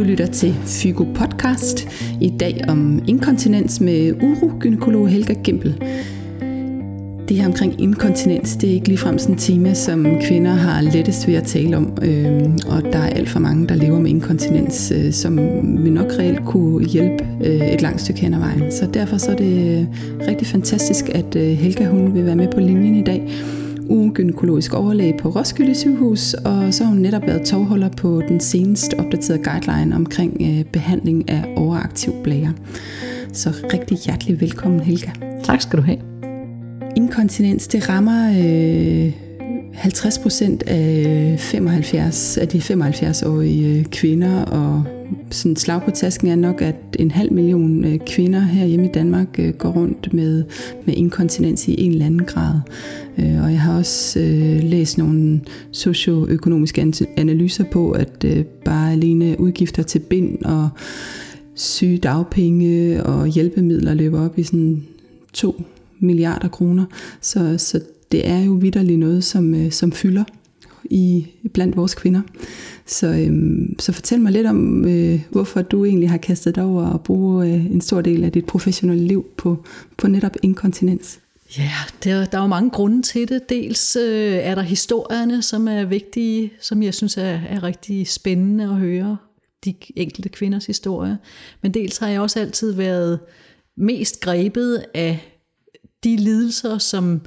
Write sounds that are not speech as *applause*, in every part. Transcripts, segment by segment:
Du lytter til Fygo Podcast. I dag om inkontinens med urogynekolog Helga Gimpel. Det her omkring inkontinens, det er ikke ligefrem sådan et tema, som kvinder har lettest ved at tale om. Øh, og der er alt for mange, der lever med inkontinens, øh, som vi nok reelt kunne hjælpe øh, et langt stykke hen ad vejen. Så derfor så er det øh, rigtig fantastisk, at øh, Helga hun vil være med på linjen i dag ugegynekologisk overlæge på Roskilde Sygehus, og så har hun netop været tovholder på den senest opdaterede guideline omkring øh, behandling af overaktiv blære. Så rigtig hjertelig velkommen, Helga. Tak skal du have. Inkontinens, det rammer øh, 50 procent af, 75, af de 75-årige øh, kvinder, og sådan slag på tasken er nok, at en halv million øh, kvinder her hjemme i Danmark øh, går rundt med, med inkontinens i en eller anden grad. Øh, og jeg har også læst nogle socioøkonomiske analyser på, at bare alene udgifter til bind og syge dagpenge og hjælpemidler løber op i sådan 2 milliarder kroner. Så, så det er jo vidderligt noget, som, øh, som fylder i blandt vores kvinder. Så, øhm, så fortæl mig lidt om, øh, hvorfor du egentlig har kastet dig over at bruge øh, en stor del af dit professionelle liv på, på netop inkontinens. Ja, der, der er jo mange grunde til det. Dels øh, er der historierne, som er vigtige, som jeg synes er, er rigtig spændende at høre, de enkelte kvinders historier. Men dels har jeg også altid været mest grebet af de lidelser, som,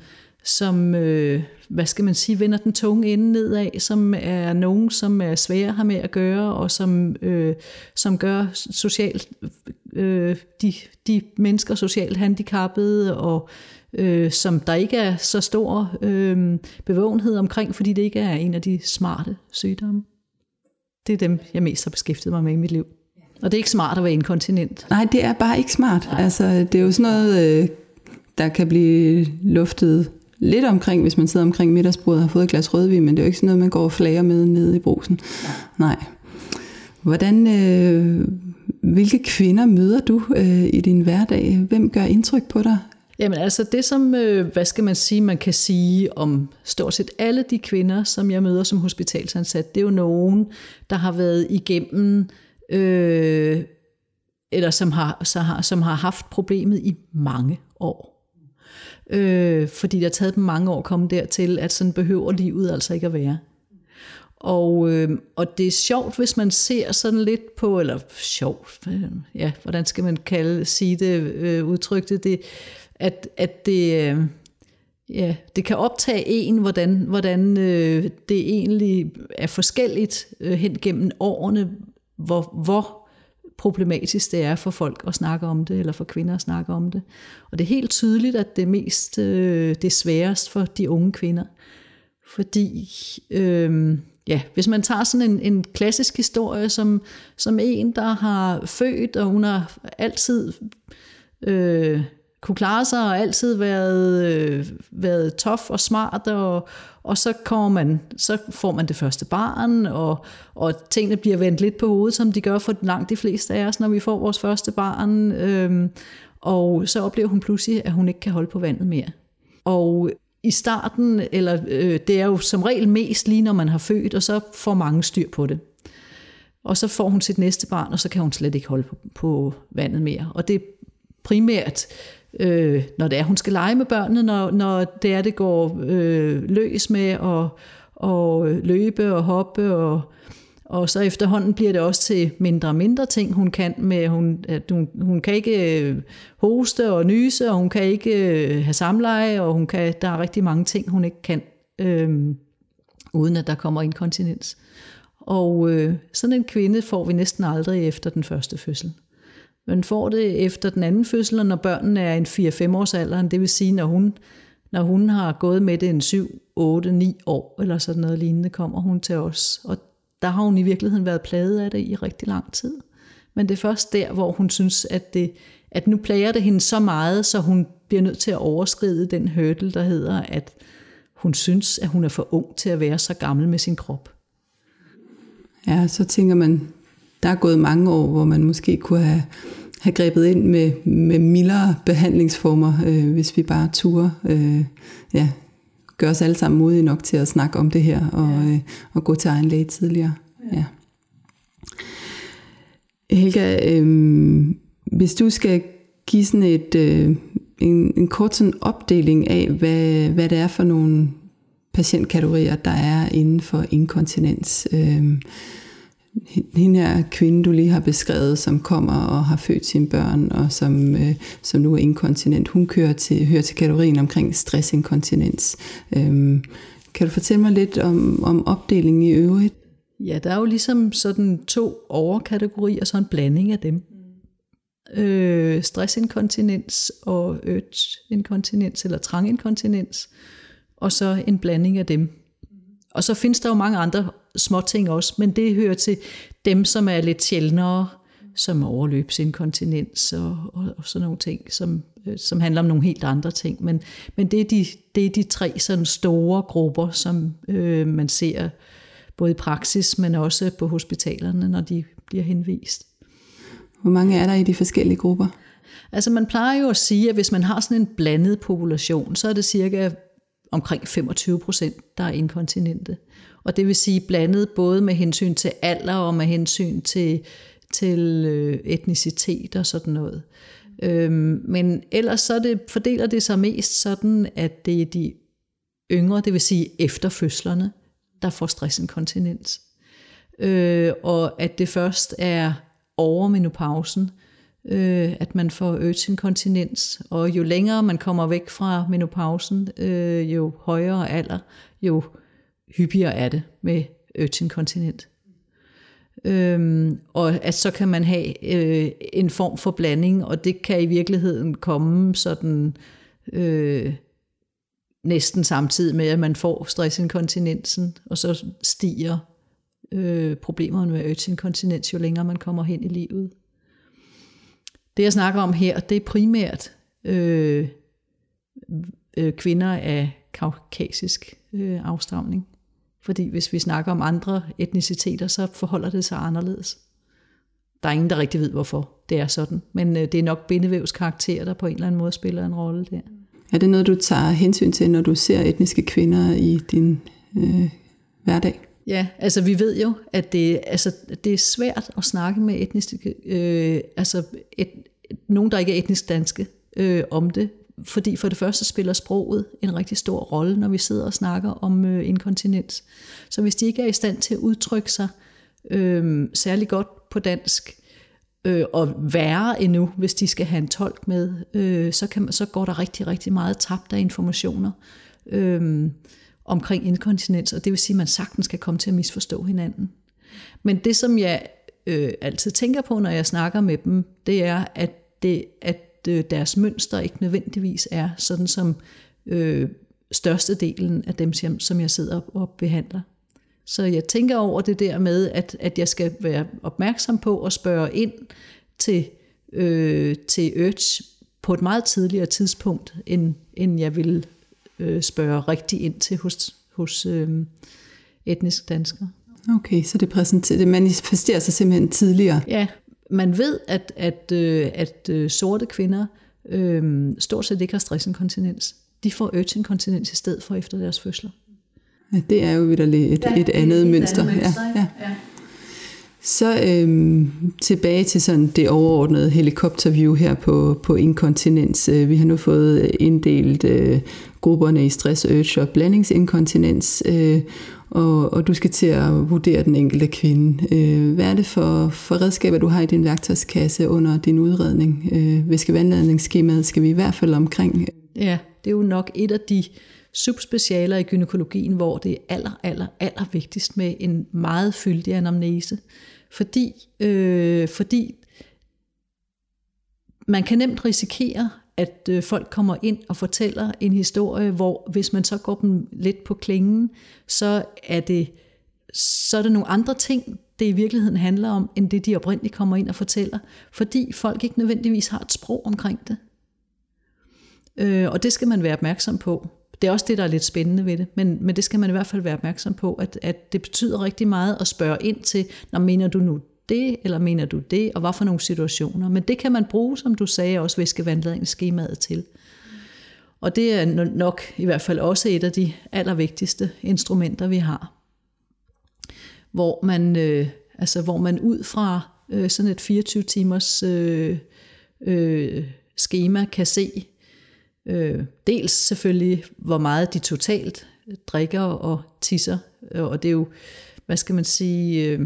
som øh, hvad skal man sige, vender den tunge ende nedad, som er nogen, som er svære at have med at gøre, og som, øh, som gør socialt, øh, de, de mennesker socialt handicappede, og øh, som der ikke er så stor øh, bevågenhed omkring, fordi det ikke er en af de smarte sygdomme. Det er dem, jeg mest har beskæftiget mig med i mit liv. Og det er ikke smart at være inkontinent. Nej, det er bare ikke smart. Altså, det er jo sådan noget, øh, der kan blive luftet lidt omkring, hvis man sidder omkring middagsbordet og har fået et glas rødvin, men det er jo ikke sådan noget, man går og flager med nede i brusen. Nej. Hvordan, øh, hvilke kvinder møder du øh, i din hverdag? Hvem gør indtryk på dig? Jamen altså det som, øh, hvad skal man sige, man kan sige om stort set alle de kvinder, som jeg møder som hospitalsansat, det er jo nogen, der har været igennem, øh, eller som har, så har, som har haft problemet i mange år øh, fordi det har taget dem mange år at komme dertil, at sådan behøver livet altså ikke at være. Og, øh, og det er sjovt, hvis man ser sådan lidt på, eller sjovt, øh, ja, hvordan skal man kalde, sige det, øh, udtrykte det, at, at det, øh, ja, det kan optage en, hvordan, hvordan øh, det egentlig er forskelligt øh, hen gennem årene, hvor, hvor problematisk det er for folk at snakke om det, eller for kvinder at snakke om det. Og det er helt tydeligt, at det er mest øh, det er sværest for de unge kvinder. Fordi, øh, ja, hvis man tager sådan en, en klassisk historie, som, som en, der har født, og hun har altid øh, kunne klare sig, og altid været, øh, været tof og smart, og, og så, kommer man, så får man det første barn, og, og tingene bliver vendt lidt på hovedet, som de gør for langt de fleste af os, når vi får vores første barn. Øh, og så oplever hun pludselig, at hun ikke kan holde på vandet mere. Og i starten, eller øh, det er jo som regel mest lige når man har født, og så får mange styr på det. Og så får hun sit næste barn, og så kan hun slet ikke holde på, på vandet mere. Og det er primært øh, når det er, hun skal lege med børnene, når, når det er, det går øh, løs med at og løbe og hoppe, og, og så efterhånden bliver det også til mindre og mindre ting, hun kan med, hun, at hun, hun kan ikke øh, hoste og nyse, og hun kan ikke øh, have samleje, og hun kan, der er rigtig mange ting, hun ikke kan, øh, uden at der kommer inkontinens. Og øh, sådan en kvinde får vi næsten aldrig efter den første fødsel. Man får det efter den anden fødsel, og når børnene er en 4-5 års alderen, det vil sige, når hun, når hun har gået med det en 7, 8, 9 år, eller sådan noget lignende, kommer hun til os. Og der har hun i virkeligheden været plaget af det i rigtig lang tid. Men det er først der, hvor hun synes, at, det, at nu plager det hende så meget, så hun bliver nødt til at overskride den hurdle, der hedder, at hun synes, at hun er for ung til at være så gammel med sin krop. Ja, så tænker man, der er gået mange år, hvor man måske kunne have, have grebet ind med, med mildere behandlingsformer, øh, hvis vi bare turde øh, ja, gøre os alle sammen modige nok til at snakke om det her, og, ja. øh, og gå til egen læge tidligere. Ja. Helga, øh, hvis du skal give sådan et, øh, en, en kort sådan opdeling af, hvad, hvad det er for nogle patientkategorier, der er inden for inkontinens. Øh, hende her kvinde, du lige har beskrevet, som kommer og har født sine børn, og som, øh, som nu er inkontinent, hun kører til, hører til kategorien omkring stressinkontinens. Øhm, kan du fortælle mig lidt om, om opdelingen i øvrigt? Ja, der er jo ligesom sådan to overkategorier, så en blanding af dem. Øh, stressinkontinens og inkontinens eller tranginkontinens, og så en blanding af dem. Og så findes der jo mange andre små ting også, men det hører til dem, som er lidt sjældnere, som overløbsinkontinens og, og, og sådan nogle ting, som, øh, som handler om nogle helt andre ting. Men, men det, er de, det er de tre sådan store grupper, som øh, man ser både i praksis, men også på hospitalerne, når de bliver henvist. Hvor mange er der i de forskellige grupper? Altså man plejer jo at sige, at hvis man har sådan en blandet population, så er det cirka omkring 25 procent, der er inkontinente. Og det vil sige blandet både med hensyn til alder og med hensyn til, til øh, etnicitet og sådan noget. Øhm, men ellers så det, fordeler det sig mest sådan, at det er de yngre, det vil sige efterfødslerne, der får stressinkontinens. Øh, og at det først er over menopausen, øh, at man får øjetinkontinens. Og jo længere man kommer væk fra menopausen, øh, jo højere alder, jo hyppigere er det med øjetinkontinent. Øhm, og at så kan man have øh, en form for blanding, og det kan i virkeligheden komme sådan øh, næsten samtidig med, at man får stressinkontinensen, og så stiger øh, problemerne med øjetinkontinens, jo længere man kommer hen i livet. Det jeg snakker om her, det er primært øh, øh, kvinder af kaukasisk øh, afstamning. Fordi hvis vi snakker om andre etniciteter, så forholder det sig anderledes. Der er ingen, der rigtig ved, hvorfor det er sådan. Men øh, det er nok bindevævskarakter, der på en eller anden måde spiller en rolle der. Er det noget, du tager hensyn til, når du ser etniske kvinder i din øh, hverdag? Ja, altså vi ved jo, at det, altså, det er svært at snakke med etniske, øh, altså et, nogen, der ikke er etnisk danske, øh, om det. Fordi for det første spiller sproget en rigtig stor rolle, når vi sidder og snakker om øh, inkontinens. Så hvis de ikke er i stand til at udtrykke sig øh, særlig godt på dansk, øh, og værre endnu, hvis de skal have en tolk med, øh, så, kan, så går der rigtig, rigtig meget tabt af informationer. Øh, omkring inkontinens, og det vil sige, at man sagtens skal komme til at misforstå hinanden. Men det, som jeg øh, altid tænker på, når jeg snakker med dem, det er, at, det, at øh, deres mønster ikke nødvendigvis er sådan som øh, størstedelen af dem, som jeg sidder og behandler. Så jeg tænker over det der med, at, at jeg skal være opmærksom på at spørge ind til, øh, til Urge på et meget tidligere tidspunkt, end, end jeg vil øh, spørge rigtig ind til hos, hos øh, etniske danskere. Okay, så det, præsenterer, det manifesterer sig simpelthen tidligere? Ja, man ved, at, at, øh, at øh, sorte kvinder øh, stort set ikke har stressinkontinens. De får øjetinkontinens i stedet for efter deres fødsler. Ja, det er jo et, et, ja, et andet et mønster. Andet mønster ja, ja. Ja. Så øhm, tilbage til sådan det overordnede helikopterview her på, på inkontinens. Øh, vi har nu fået inddelt øh, grupperne i stress, urge og blandingsinkontinens, øh, og, og du skal til at vurdere den enkelte kvinde. Øh, hvad er det for, for redskaber, du har i din værktøjskasse under din udredning? Øh, væskevandladningsskemaet skal vi i hvert fald omkring. Ja, det er jo nok et af de subspecialer i gynekologien, hvor det er aller, aller, aller vigtigst med en meget fyldig anamnese. Fordi, øh, fordi man kan nemt risikere, at øh, folk kommer ind og fortæller en historie, hvor hvis man så går dem lidt på klingen, så er det så er det nogle andre ting, det i virkeligheden handler om, end det de oprindeligt kommer ind og fortæller, fordi folk ikke nødvendigvis har et sprog omkring det. Øh, og det skal man være opmærksom på. Det er også det, der er lidt spændende ved det, men, men det skal man i hvert fald være opmærksom på, at, at det betyder rigtig meget at spørge ind til, når mener du nu det, eller mener du det, og hvad for nogle situationer. Men det kan man bruge, som du sagde, også væskevandladningsskemaet til. Og det er nok i hvert fald også et af de allervigtigste instrumenter, vi har. Hvor man, øh, altså, hvor man ud fra øh, sådan et 24 timers øh, øh, schema kan se øh, dels selvfølgelig, hvor meget de totalt drikker og tisser, øh, og det er jo, hvad skal man sige, øh,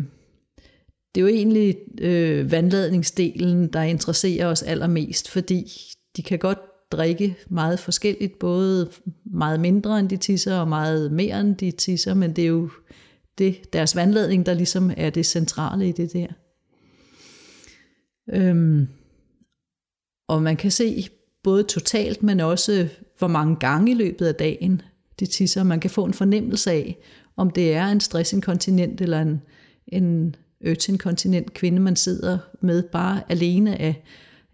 det er jo egentlig øh, vandladningsdelen, der interesserer os allermest, fordi de kan godt drikke meget forskelligt, både meget mindre end de tisser og meget mere end de tisser, men det er jo det, deres vandladning, der ligesom er det centrale i det der. Øhm, og man kan se både totalt, men også hvor mange gange i løbet af dagen de tisser. Man kan få en fornemmelse af, om det er en stressinkontinent eller en, en øtinkontinent kvinde, man sidder med bare alene af,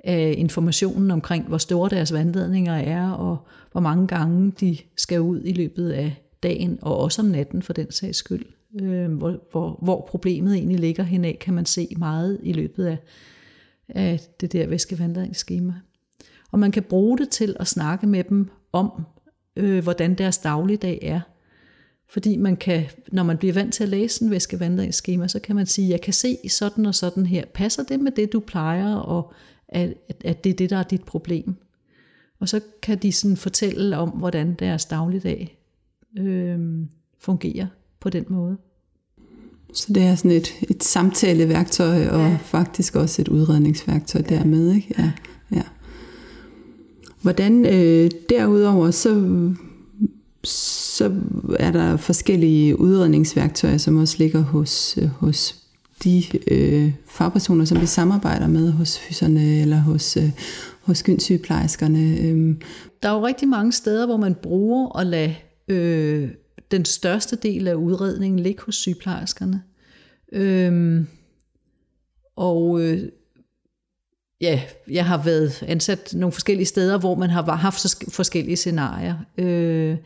af informationen omkring, hvor store deres vandladninger er, og hvor mange gange de skal ud i løbet af dagen, og også om natten for den sags skyld. Øh, hvor, hvor, hvor problemet egentlig ligger henad, kan man se meget i løbet af, af det der væskevandringsskema. Og man kan bruge det til at snakke med dem om, øh, hvordan deres dagligdag er. Fordi man kan, når man bliver vant til at læse en væskevandringsskema, så kan man sige, jeg kan se sådan og sådan her. Passer det med det, du plejer, og at, at det er det, der er dit problem? Og så kan de sådan fortælle om, hvordan deres dagligdag øh, fungerer på den måde. Så det er sådan et, et samtaleværktøj, og ja. faktisk også et udredningsværktøj ja. dermed. Ikke? Ja. Hvordan øh, derudover, så, så er der forskellige udredningsværktøjer, som også ligger hos, øh, hos de øh, fagpersoner, som vi samarbejder med, hos fyserne eller hos, øh, hos gynsygeplejerskerne. Øh. Der er jo rigtig mange steder, hvor man bruger at lade øh, den største del af udredningen ligge hos sygeplejerskerne. Øh, og øh, ja, jeg har været ansat nogle forskellige steder, hvor man har haft forskellige scenarier. Øh,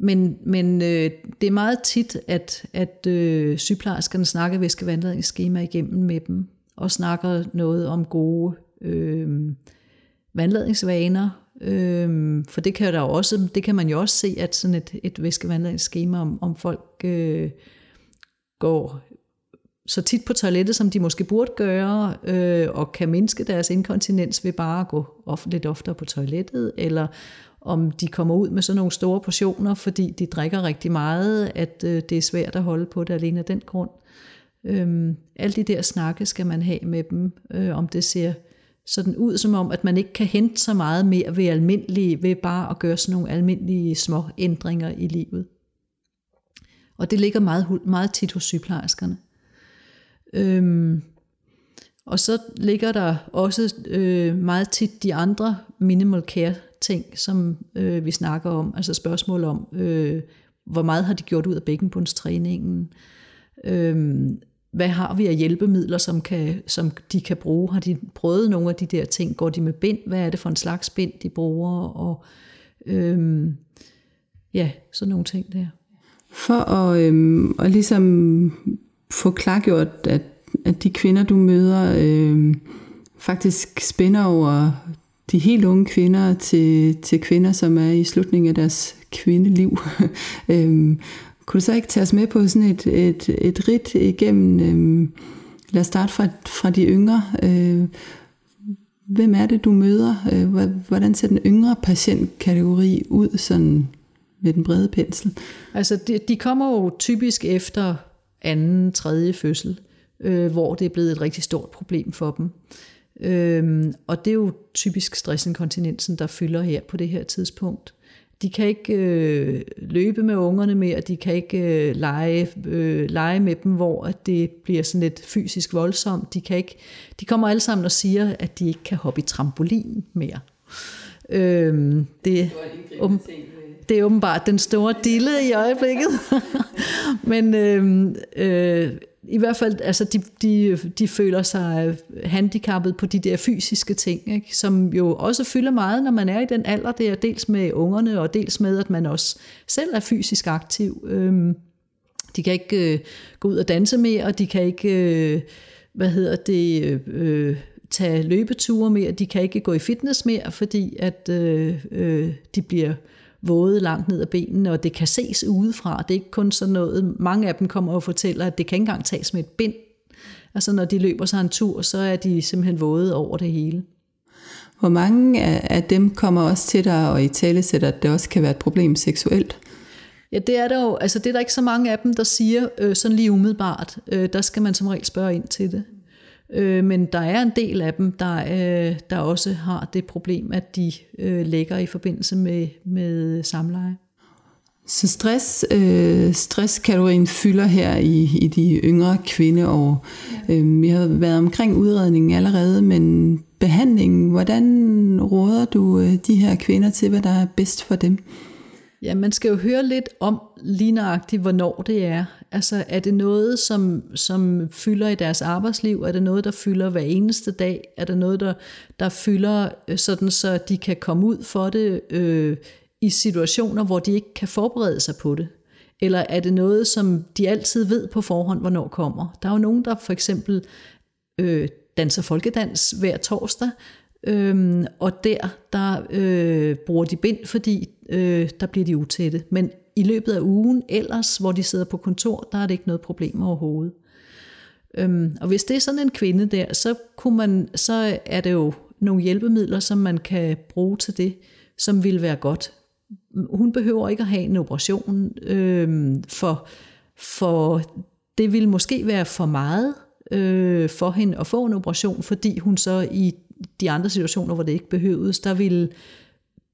men men øh, det er meget tit, at, at øh, sygeplejerskerne snakker væskevandladningsskema igennem med dem, og snakker noget om gode øh, vandladningsvaner, Øhm, for det kan, der også, det kan man jo også se, at sådan et, et væskevandringsskema, om, om folk øh, går så tit på toilettet, som de måske burde gøre, øh, og kan mindske deres inkontinens ved bare at gå of, lidt oftere på toilettet, eller om de kommer ud med sådan nogle store portioner, fordi de drikker rigtig meget, at øh, det er svært at holde på det alene af den grund. Øhm, alle de der snakke skal man have med dem, øh, om det ser sådan ud som om, at man ikke kan hente så meget mere ved, almindelige, ved bare at gøre sådan nogle almindelige små ændringer i livet. Og det ligger meget, meget tit hos sygeplejerskerne. Øhm, og så ligger der også øh, meget tit de andre minimal care ting, som øh, vi snakker om. Altså spørgsmål om, øh, hvor meget har de gjort ud af bækkenbundstræningen? Øh, hvad har vi af hjælpemidler, som, kan, som de kan bruge? Har de prøvet nogle af de der ting? Går de med bind? Hvad er det for en slags bind, de bruger? Og øh, ja, sådan nogle ting der. For at, øh, at ligesom få klargjort, at, at de kvinder, du møder, øh, faktisk spænder over de helt unge kvinder til, til kvinder, som er i slutningen af deres kvindeliv. *laughs* øhm, kunne du så ikke tage os med på sådan et, et, et rit igennem, øhm, lad os starte fra, fra de yngre. Øh, hvem er det, du møder? Øh, hvordan ser den yngre patientkategori ud sådan med den brede pensel? Altså, de, de kommer jo typisk efter anden, tredje fødsel, øh, hvor det er blevet et rigtig stort problem for dem. Øhm, og det er jo typisk stressinkontinensen, der fylder her på det her tidspunkt. De kan ikke øh, løbe med ungerne mere, de kan ikke øh, lege, øh, lege med dem, hvor at det bliver sådan lidt fysisk voldsomt. De, kan ikke, de kommer alle sammen og siger, at de ikke kan hoppe i trampolin mere. Øhm, det, um, det er åbenbart den store dille i øjeblikket. *laughs* Men øh, øh, i hvert fald, altså de, de, de føler sig øh, handicappet på de der fysiske ting, ikke? som jo også fylder meget, når man er i den alder der, dels med ungerne, og dels med, at man også selv er fysisk aktiv. Øh, de kan ikke øh, gå ud og danse mere, og de kan ikke, øh, hvad hedder det, øh, tage løbeture mere, de kan ikke gå i fitness mere, fordi at øh, øh, de bliver våde langt ned ad benene, og det kan ses udefra. Det er ikke kun sådan noget. Mange af dem kommer og fortæller, at det kan ikke engang tages med et bind. Altså når de løber sig en tur, så er de simpelthen våde over det hele. Hvor mange af dem kommer også til dig og i tale sætter, at det også kan være et problem seksuelt? Ja, det er der jo. Altså, det er der ikke så mange af dem, der siger øh, sådan lige umiddelbart. Øh, der skal man som regel spørge ind til det. Øh, men der er en del af dem, der, øh, der også har det problem, at de øh, ligger i forbindelse med, med samleje. Så stress, øh, stresskategorien fylder her i, i de yngre kvindeår. Ja. Øh, vi har været omkring udredningen allerede, men behandlingen, hvordan råder du øh, de her kvinder til, hvad der er bedst for dem? Ja, man skal jo høre lidt om lige nøjagtigt, hvornår det er. Altså, er det noget, som, som fylder i deres arbejdsliv? Er det noget, der fylder hver eneste dag? Er det noget, der, der fylder øh, sådan, så de kan komme ud for det øh, i situationer, hvor de ikke kan forberede sig på det? Eller er det noget, som de altid ved på forhånd, hvornår kommer? Der er jo nogen, der for eksempel øh, danser folkedans hver torsdag, Øhm, og der, der øh, bruger de bind, fordi øh, der bliver de utætte. Men i løbet af ugen ellers, hvor de sidder på kontor, der er det ikke noget problem overhovedet. Øhm, og hvis det er sådan en kvinde der, så, kunne man, så er det jo nogle hjælpemidler, som man kan bruge til det, som vil være godt. Hun behøver ikke at have en operation, øhm, for, for det vil måske være for meget øh, for hende at få en operation, fordi hun så i de andre situationer, hvor det ikke behøvedes, der ville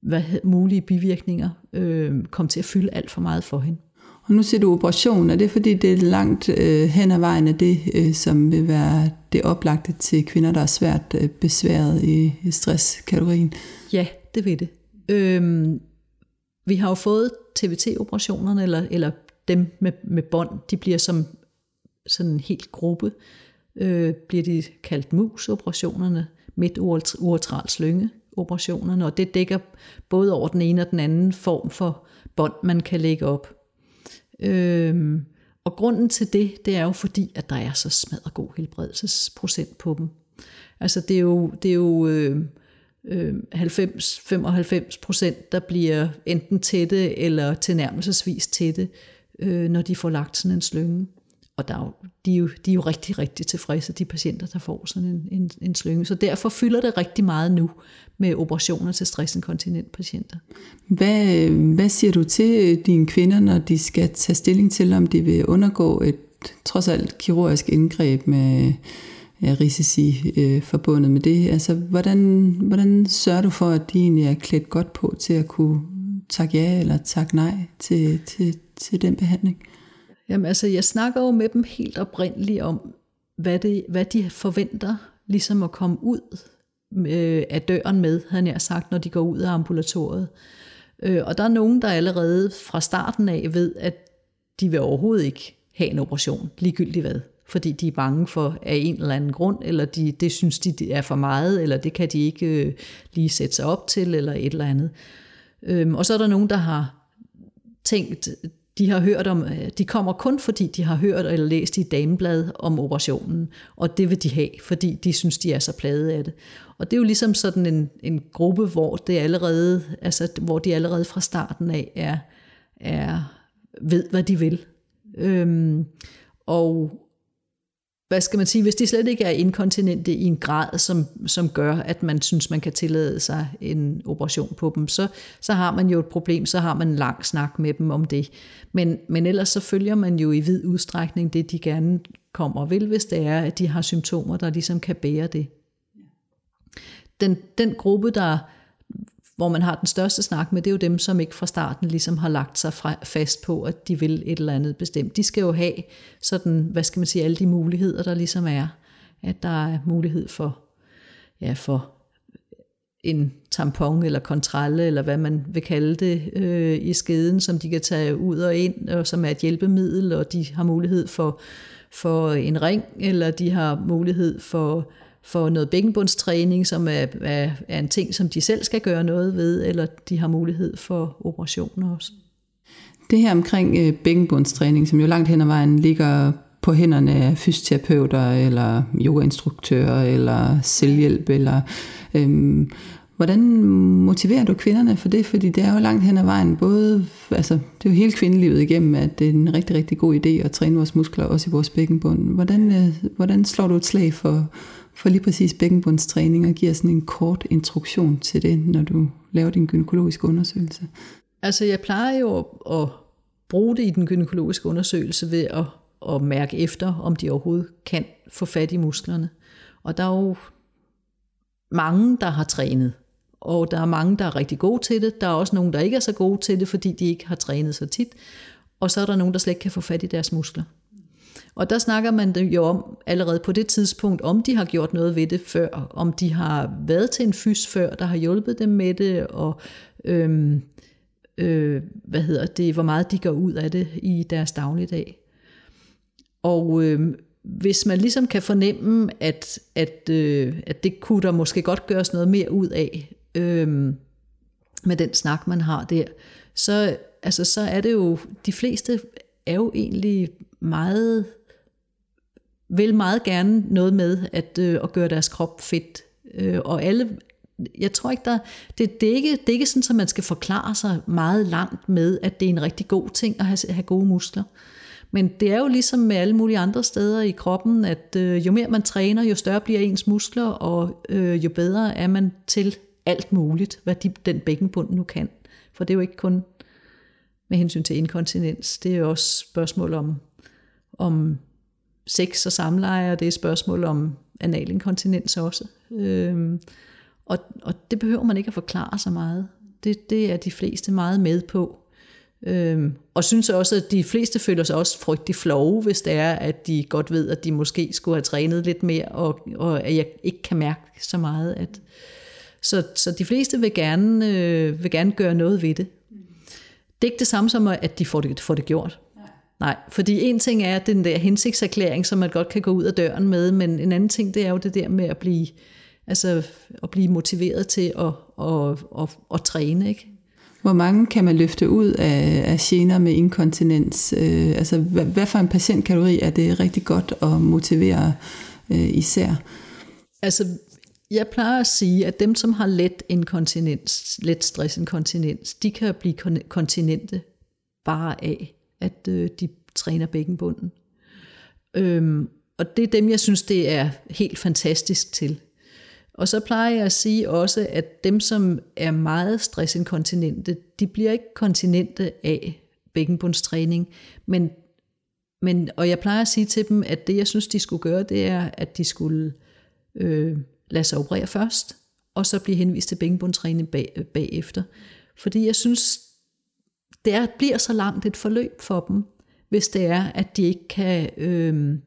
hvad, mulige bivirkninger øh, komme til at fylde alt for meget for hende. Og nu siger du operation, er det fordi det er langt øh, hen ad vejen af det, øh, som vil være det oplagte til kvinder, der er svært øh, besværet i, i stresskategorien? Ja, det vil det. Øhm, vi har jo fået TVT-operationerne, eller, eller dem med, med bånd, de bliver som sådan en helt gruppe, øh, bliver de kaldt mus-operationerne midt uretral slynge operationerne, og det dækker både over den ene og den anden form for bånd, man kan lægge op. Øhm, og grunden til det, det er jo fordi, at der er så smadret god helbredelsesprocent på dem. Altså det er jo, det er jo øh, øh, 90-95 procent, der bliver enten tætte eller tilnærmelsesvis tætte, øh, når de får lagt sådan en slynge. Og der er jo, de, er jo, de er jo rigtig, rigtig tilfredse, de patienter, der får sådan en, en, en slynge. Så derfor fylder det rigtig meget nu med operationer til stressinkontinentpatienter. Hvad, hvad siger du til øh, dine kvinder, når de skal tage stilling til, om de vil undergå et trods alt kirurgisk indgreb med ja, risici øh, forbundet med det? Altså, hvordan, hvordan sørger du for, at de egentlig er klædt godt på til at kunne takke ja eller takke nej til, til, til den behandling? Jamen altså, jeg snakker jo med dem helt oprindeligt om, hvad, det, hvad de forventer ligesom at komme ud øh, af døren med, havde jeg sagt, når de går ud af ambulatoriet. Øh, og der er nogen, der allerede fra starten af ved, at de vil overhovedet ikke have en operation, ligegyldigt hvad. Fordi de er bange for af en eller anden grund, eller de, det synes de er for meget, eller det kan de ikke øh, lige sætte sig op til, eller et eller andet. Øh, og så er der nogen, der har tænkt, de har hørt om, øh, de kommer kun fordi de har hørt eller læst i Dameblad om operationen, og det vil de have, fordi de synes, de er så plade af det. Og det er jo ligesom sådan en, en gruppe, hvor, det allerede, altså, hvor de allerede fra starten af er, er ved, hvad de vil. Øhm, og hvad skal man sige, hvis de slet ikke er inkontinente i en grad, som, som gør, at man synes, man kan tillade sig en operation på dem, så, så har man jo et problem, så har man en lang snak med dem om det. Men, men ellers så følger man jo i vid udstrækning det, de gerne kommer og vil, hvis det er, at de har symptomer, der ligesom kan bære det. Den, den gruppe, der hvor man har den største snak med, det er jo dem, som ikke fra starten ligesom har lagt sig fra, fast på, at de vil et eller andet bestemt. De skal jo have sådan, hvad skal man sige, alle de muligheder, der ligesom er. At der er mulighed for, ja, for en tampon eller kontralle, eller hvad man vil kalde det, øh, i skeden, som de kan tage ud og ind, og som er et hjælpemiddel, og de har mulighed for, for en ring, eller de har mulighed for for noget bækkenbundstræning, som er, er, er en ting, som de selv skal gøre noget ved, eller de har mulighed for operationer også. Det her omkring øh, bækkenbundstræning, som jo langt hen ad vejen ligger på hænderne af fysioterapeuter, eller yogainstruktører, eller selvhjælp, eller øhm, Hvordan motiverer du kvinderne for det? Fordi det er jo langt hen ad vejen, både, altså det er jo hele kvindelivet igennem, at det er en rigtig, rigtig god idé at træne vores muskler, også i vores bækkenbund. Hvordan, øh, hvordan slår du et slag for, for lige præcis bækkenbundstræning og giver sådan en kort introduktion til det, når du laver din gynækologiske undersøgelse? Altså jeg plejer jo at, at bruge det i den gynækologiske undersøgelse ved at, at mærke efter, om de overhovedet kan få fat i musklerne. Og der er jo mange, der har trænet og der er mange, der er rigtig gode til det. Der er også nogen, der ikke er så gode til det, fordi de ikke har trænet så tit. Og så er der nogen, der slet ikke kan få fat i deres muskler. Og der snakker man jo om allerede på det tidspunkt, om de har gjort noget ved det før, om de har været til en fys før, der har hjulpet dem med det, og øhm, øh, hvad hedder det, hvor meget de går ud af det i deres dagligdag. Og øhm, hvis man ligesom kan fornemme, at, at, øh, at det kunne der måske godt gøres noget mere ud af, øhm, med den snak, man har der, så, altså, så er det jo, de fleste er jo egentlig meget, vil meget gerne noget med at, øh, at gøre deres krop fedt. Øh, og alle, jeg tror ikke, der, det, det, er ikke, det er ikke sådan, at man skal forklare sig meget langt med, at det er en rigtig god ting at have, have gode muskler. Men det er jo ligesom med alle mulige andre steder i kroppen, at øh, jo mere man træner, jo større bliver ens muskler, og øh, jo bedre er man til alt muligt, hvad de, den bækkenbund nu kan. For det er jo ikke kun med hensyn til inkontinens, det er jo også spørgsmål om, om sex og samleje, og det er et spørgsmål om analinkontinens også. Øhm, og, og det behøver man ikke at forklare så meget. Det, det er de fleste meget med på. Øhm, og synes også, at de fleste føler sig også frygtelig flove, hvis det er, at de godt ved, at de måske skulle have trænet lidt mere, og, og at jeg ikke kan mærke så meget, at, så, så de fleste vil gerne, øh, vil gerne gøre noget ved det. Det er ikke det samme som, at de får det, får det gjort. Nej, fordi en ting er den der hensigtserklæring, som man godt kan gå ud af døren med, men en anden ting, det er jo det der med at blive, altså, at blive motiveret til at, at, at, at, træne. Ikke? Hvor mange kan man løfte ud af, af gener med inkontinens? Øh, altså, hvad, hvad for en patientkategori er det rigtig godt at motivere øh, især? Altså, jeg plejer at sige, at dem, som har let inkontinens, let stressinkontinens, de kan blive kontinente bare af, at øh, de træner bækkenbunden. Øhm, og det er dem, jeg synes, det er helt fantastisk til. Og så plejer jeg at sige også, at dem, som er meget stressinkontinente, de bliver ikke kontinente af bækkenbundstræning, men, men, og jeg plejer at sige til dem, at det, jeg synes, de skulle gøre, det er, at de skulle øh, lade sig operere først, og så blive henvist til bækkenbundstræning bag, øh, bagefter. Fordi jeg synes, det er, bliver så langt et forløb for dem, hvis det er, at de ikke kan... Øh,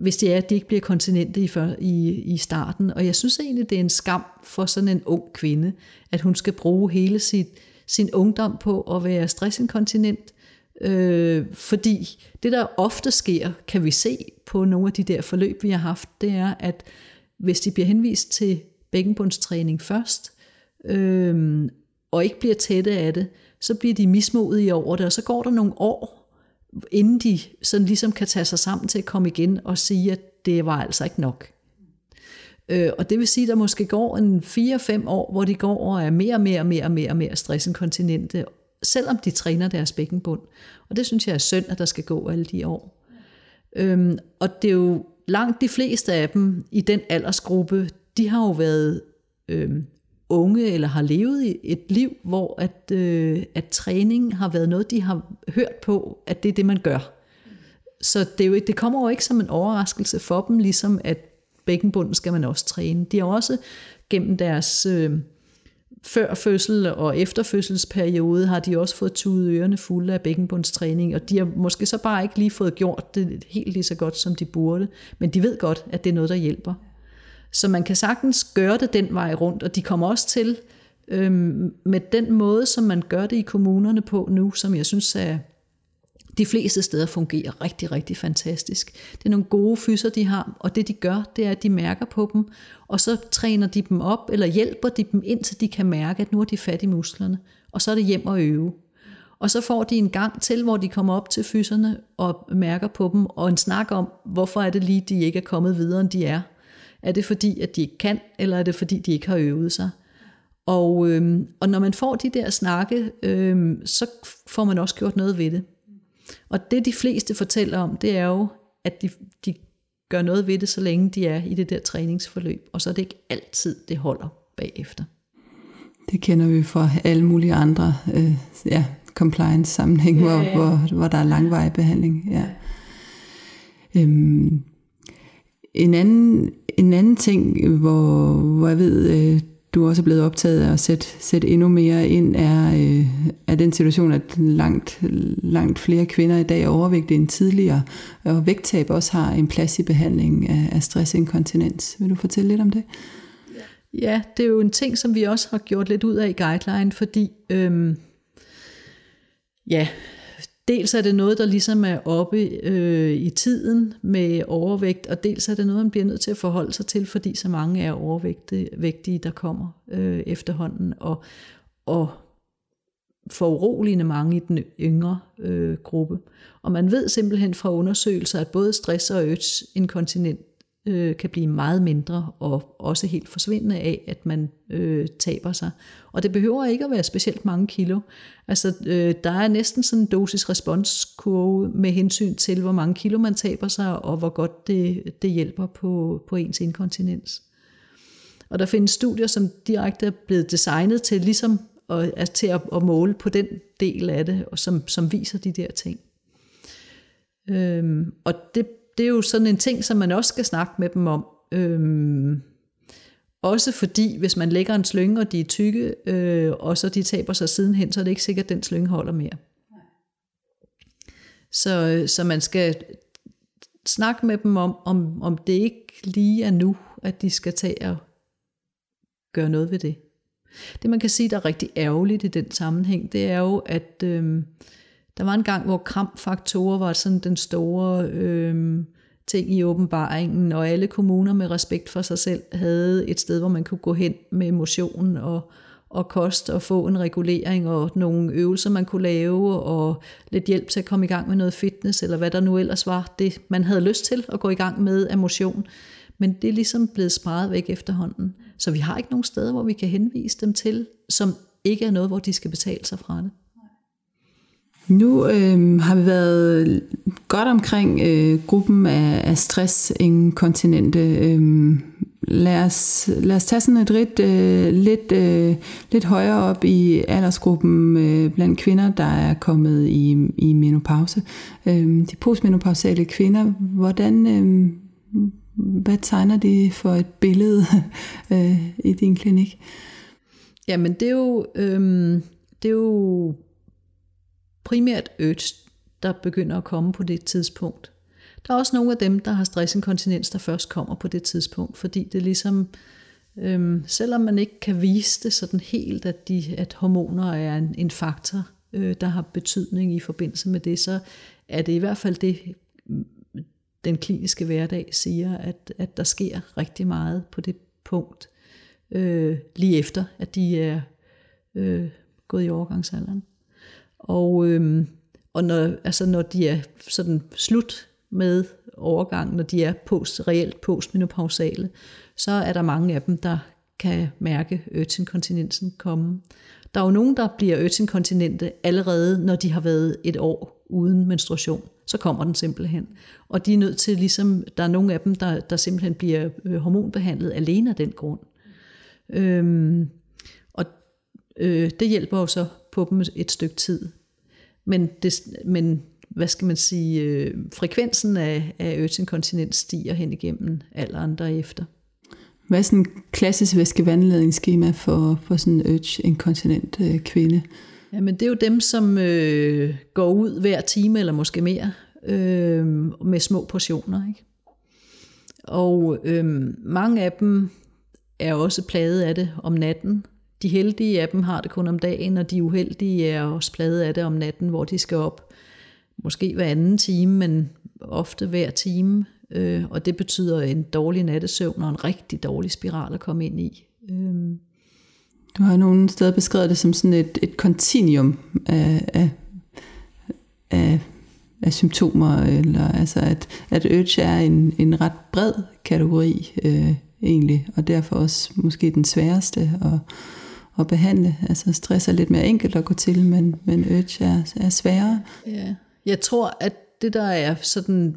hvis det er, at de ikke bliver kontinente i, i, i starten. Og jeg synes egentlig, det er en skam for sådan en ung kvinde, at hun skal bruge hele sit, sin ungdom på at være stressinkontinent. Øh, fordi det, der ofte sker, kan vi se på nogle af de der forløb, vi har haft, det er, at hvis de bliver henvist til bækkenbundstræning først, øh, og ikke bliver tætte af det, så bliver de mismodige over det, og så går der nogle år, inden de sådan ligesom kan tage sig sammen til at komme igen og sige, at det var altså ikke nok. Øh, og det vil sige, at der måske går en 4-5 år, hvor de går og er mere og mere og mere og mere, og mere stressinkontinente, selvom de træner deres bækkenbund. Og det synes jeg er synd, at der skal gå alle de år. Øhm, og det er jo langt de fleste af dem i den aldersgruppe, de har jo været øh, unge eller har levet et liv, hvor at, øh, at træning har været noget, de har hørt på, at det er det, man gør. Så det, er jo, det kommer jo ikke som en overraskelse for dem, ligesom at bækkenbunden skal man også træne. De har også gennem deres øh, før fødsel og efterfødselsperiode har de også fået tudet ørerne fulde af bækkenbundstræning, og de har måske så bare ikke lige fået gjort det helt lige så godt, som de burde, men de ved godt, at det er noget, der hjælper. Så man kan sagtens gøre det den vej rundt, og de kommer også til øhm, med den måde, som man gør det i kommunerne på nu, som jeg synes er de fleste steder fungerer rigtig, rigtig fantastisk. Det er nogle gode fyser, de har, og det de gør, det er, at de mærker på dem, og så træner de dem op, eller hjælper de dem, indtil de kan mærke, at nu er de fat i musklerne, og så er det hjem og øve. Og så får de en gang til, hvor de kommer op til fyserne og mærker på dem, og en snak om, hvorfor er det lige, de ikke er kommet videre, end de er. Er det fordi, at de ikke kan, eller er det fordi, de ikke har øvet sig? Og, øh, og når man får de der snakke, øh, så får man også gjort noget ved det. Og det de fleste fortæller om, det er jo, at de, de gør noget ved det, så længe de er i det der træningsforløb. Og så er det ikke altid, det holder bagefter. Det kender vi fra alle mulige andre øh, ja, compliance-sammenhæng, ja, ja. Hvor, hvor, hvor der er langvarig behandling. Ja. Øhm, en, anden, en anden ting, hvor, hvor jeg ved, øh, du også er blevet optaget af at sætte, sætte endnu mere ind, er, øh, er den situation, at langt, langt flere kvinder i dag er overvægtige end tidligere, og vægttab også har en plads i behandlingen af, af stressinkontinens. Vil du fortælle lidt om det? Ja, det er jo en ting, som vi også har gjort lidt ud af i Guideline, fordi øhm, ja, dels er det noget, der ligesom er oppe øh, i tiden med overvægt, og dels er det noget, man bliver nødt til at forholde sig til, fordi så mange er overvægtige, der kommer øh, efterhånden, og, og foruroligende mange i den yngre øh, gruppe. Og man ved simpelthen fra undersøgelser, at både stress og inkontinent øh, kan blive meget mindre og også helt forsvindende af, at man øh, taber sig. Og det behøver ikke at være specielt mange kilo. Altså, øh, der er næsten sådan en dosis-responskurve med hensyn til, hvor mange kilo man taber sig, og hvor godt det, det hjælper på, på ens inkontinens. Og der findes studier, som direkte er blevet designet til ligesom og, at, til at, at måle på den del af det, og som, som viser de der ting. Øhm, og det det er jo sådan en ting, som man også skal snakke med dem om. Øhm, også fordi, hvis man lægger en slynge, og de er tykke, øh, og så de taber sig sidenhen, så er det ikke sikkert, at den slynge holder mere. Så, øh, så man skal snakke med dem om, om, om det ikke lige er nu, at de skal tage og gøre noget ved det. Det man kan sige, der er rigtig ærgerligt i den sammenhæng, det er jo, at øh, der var en gang, hvor krampfaktorer var sådan den store øh, ting i åbenbaringen, og alle kommuner med respekt for sig selv havde et sted, hvor man kunne gå hen med motion og, og kost og få en regulering og nogle øvelser, man kunne lave, og lidt hjælp til at komme i gang med noget fitness, eller hvad der nu ellers var, det man havde lyst til at gå i gang med af motion. Men det er ligesom blevet sparet væk efterhånden. Så vi har ikke nogen steder, hvor vi kan henvise dem til, som ikke er noget, hvor de skal betale sig fra det. Nu øh, har vi været godt omkring øh, gruppen af, af stressinkontinente. Øh, lad, os, lad os tage sådan et rit øh, lidt, øh, lidt højere op i aldersgruppen øh, blandt kvinder, der er kommet i, i menopause. Øh, de postmenopausale kvinder, hvordan, øh, hvad tegner de for et billede *laughs* øh, i din klinik? Jamen det er jo, øh, det er jo primært urge, der begynder at komme på det tidspunkt. Der er også nogle af dem, der har stressinkontinens, der først kommer på det tidspunkt, fordi det ligesom, øhm, selvom man ikke kan vise det sådan helt, at, de, at hormoner er en, en faktor, øh, der har betydning i forbindelse med det, så er det i hvert fald det, den kliniske hverdag siger, at, at der sker rigtig meget på det punkt, øh, lige efter, at de er øh, gået i overgangsalderen. Og, øhm, og når, altså når de er sådan slut med overgang, når de er post, reelt postmenopausale, så er der mange af dem, der kan mærke øtinkontinensen komme. Der er jo nogen, der bliver øtinkontinente allerede, når de har været et år uden menstruation. Så kommer den simpelthen. Og de er nødt til, ligesom, der er nogle af dem, der, der simpelthen bliver øh, hormonbehandlet alene af den grund. Øhm, og øh, det hjælper jo så på dem et stykke tid. Men, det, men hvad skal man sige, øh, frekvensen af, af øtinkontinens stiger hen igennem alderen derefter. Hvad er sådan en klassisk væskevandledningsskema for, for sådan en urge-inkontinent øh, kvinde? Jamen det er jo dem, som øh, går ud hver time eller måske mere øh, med små portioner. Ikke? Og øh, mange af dem er også plaget af det om natten, de heldige af dem har det kun om dagen, og de uheldige er også pladet af det om natten, hvor de skal op måske hver anden time, men ofte hver time. Øh, og det betyder en dårlig nattesøvn og en rigtig dårlig spiral at komme ind i. Øh. Du har nogle steder beskrevet det som sådan et, et kontinuum af, af, af, af symptomer, eller altså at, at urge er en, en ret bred kategori øh, egentlig, og derfor også måske den sværeste at, at behandle. Altså stress er lidt mere enkelt at gå til, men, men urge er, er sværere. Ja. Jeg tror, at det der er sådan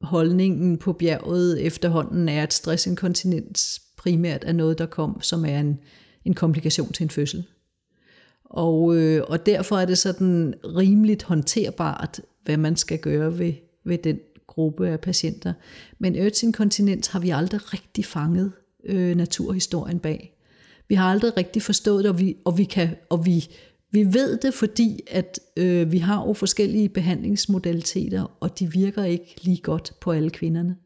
holdningen på bjerget efterhånden er, at stressinkontinens primært er noget, der kom, som er en, en komplikation til en fødsel. Og, øh, og derfor er det sådan rimeligt håndterbart, hvad man skal gøre ved, ved den gruppe af patienter. Men urge har vi aldrig rigtig fanget øh, naturhistorien bag. Vi har aldrig rigtig forstået det, og vi, og vi, kan, og vi, vi ved det, fordi at øh, vi har jo forskellige behandlingsmodaliteter, og de virker ikke lige godt på alle kvinderne.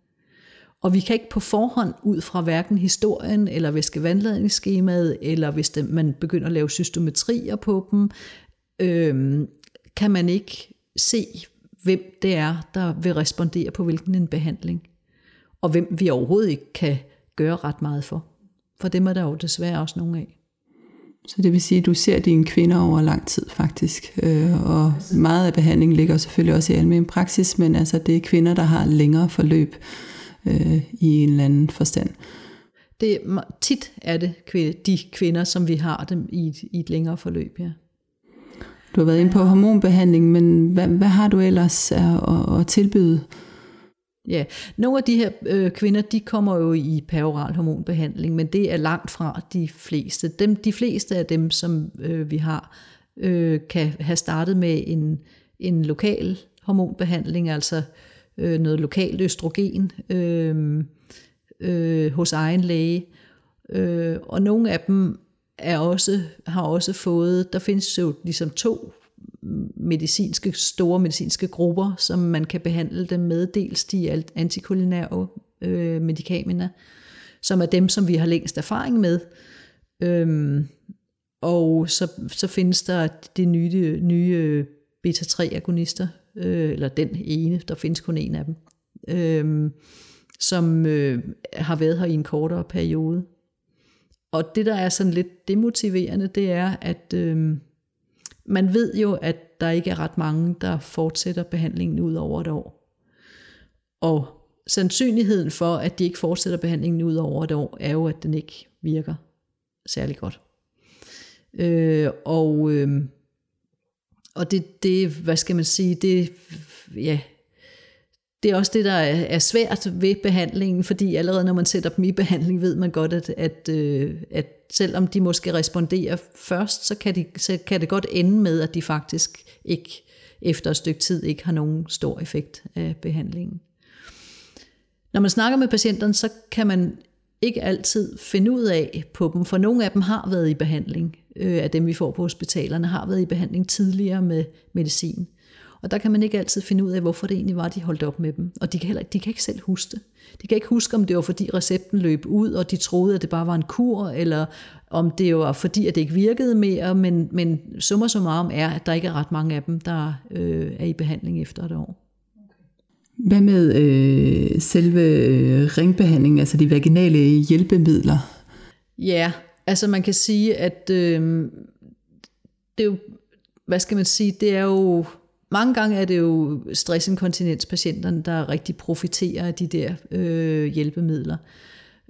Og vi kan ikke på forhånd ud fra hverken historien, eller væskevandladningsskemaet, eller hvis det, man begynder at lave systemetrier på dem, øh, kan man ikke se, hvem det er, der vil respondere på hvilken en behandling. Og hvem vi overhovedet ikke kan gøre ret meget for. For dem er der jo desværre også nogle af. Så det vil sige, at du ser dine kvinder over lang tid faktisk, øh, og meget af behandlingen ligger selvfølgelig også i almen praksis, men altså det er kvinder, der har længere forløb øh, i en eller anden forstand. Det, tit er det de kvinder, som vi har dem i et, i et længere forløb, ja. Du har været inde på hormonbehandling, men hvad, hvad har du ellers at, at, at tilbyde? Ja, nogle af de her øh, kvinder, de kommer jo i peroral hormonbehandling, men det er langt fra de fleste. Dem, de fleste af dem, som øh, vi har, øh, kan have startet med en, en lokal hormonbehandling, altså øh, noget lokalt østrogen øh, øh, hos egen læge. Øh, og nogle af dem er også, har også fået, der findes jo ligesom to medicinske, store medicinske grupper, som man kan behandle dem med. Dels de antikulinære øh, medikamenter, som er dem, som vi har længst erfaring med. Øhm, og så, så findes der de nye, nye beta-3-agonister, øh, eller den ene, der findes kun en af dem, øh, som øh, har været her i en kortere periode. Og det, der er sådan lidt demotiverende, det er, at øh, man ved jo, at der ikke er ret mange, der fortsætter behandlingen ud over et år. Og sandsynligheden for, at de ikke fortsætter behandlingen ud over et år, er jo, at den ikke virker særlig godt. Øh, og øh, og det, det, hvad skal man sige, det, ja, det er også det, der er, svært ved behandlingen, fordi allerede når man sætter dem i behandling, ved man godt, at, at, øh, at selvom de måske responderer først, så kan, de, så kan det godt ende med, at de faktisk ikke efter et stykke tid ikke har nogen stor effekt af behandlingen. Når man snakker med patienterne, så kan man ikke altid finde ud af på dem, for nogle af dem har været i behandling, øh, af dem vi får på hospitalerne, har været i behandling tidligere med medicin. Og der kan man ikke altid finde ud af, hvorfor det egentlig var, de holdt op med dem. Og de kan, heller, de kan ikke selv huske det. De kan ikke huske, om det var fordi recepten løb ud, og de troede, at det bare var en kur, eller om det var fordi, at det ikke virkede mere. Men, men summa summarum er, at der ikke er ret mange af dem, der øh, er i behandling efter et år. Hvad med øh, selve øh, ringbehandlingen, altså de vaginale hjælpemidler? Ja, altså man kan sige, at øh, det er jo, hvad skal man sige, det er jo, mange gange er det jo stressinkontinenspatienterne, der rigtig profiterer af de der øh, hjælpemidler.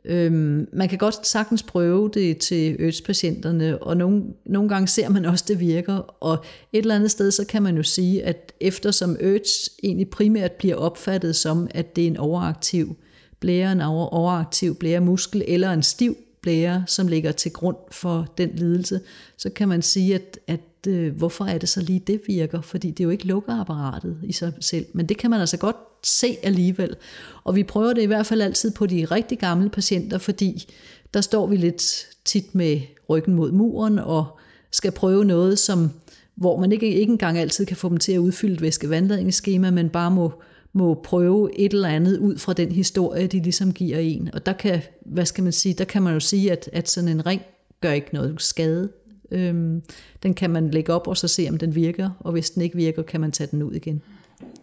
Øhm, man kan godt sagtens prøve det til AIDS-patienterne, og nogle, nogle gange ser man også, det virker. Og et eller andet sted, så kan man jo sige, at eftersom øds egentlig primært bliver opfattet som, at det er en overaktiv blære, en overaktiv blæremuskel, eller en stiv blære, som ligger til grund for den lidelse, så kan man sige, at, at øh, hvorfor er det så lige det virker? Fordi det er jo ikke lukkerapparatet i sig selv. Men det kan man altså godt se alligevel. Og vi prøver det i hvert fald altid på de rigtig gamle patienter, fordi der står vi lidt tit med ryggen mod muren og skal prøve noget, som, hvor man ikke, ikke engang altid kan få dem til at udfylde et væskevandladningsskema, men bare må, må prøve et eller andet ud fra den historie, de ligesom giver en. Og der kan, hvad skal man sige, der kan man jo sige, at, at sådan en ring gør ikke noget skade. Øhm, den kan man lægge op og så se, om den virker, og hvis den ikke virker, kan man tage den ud igen.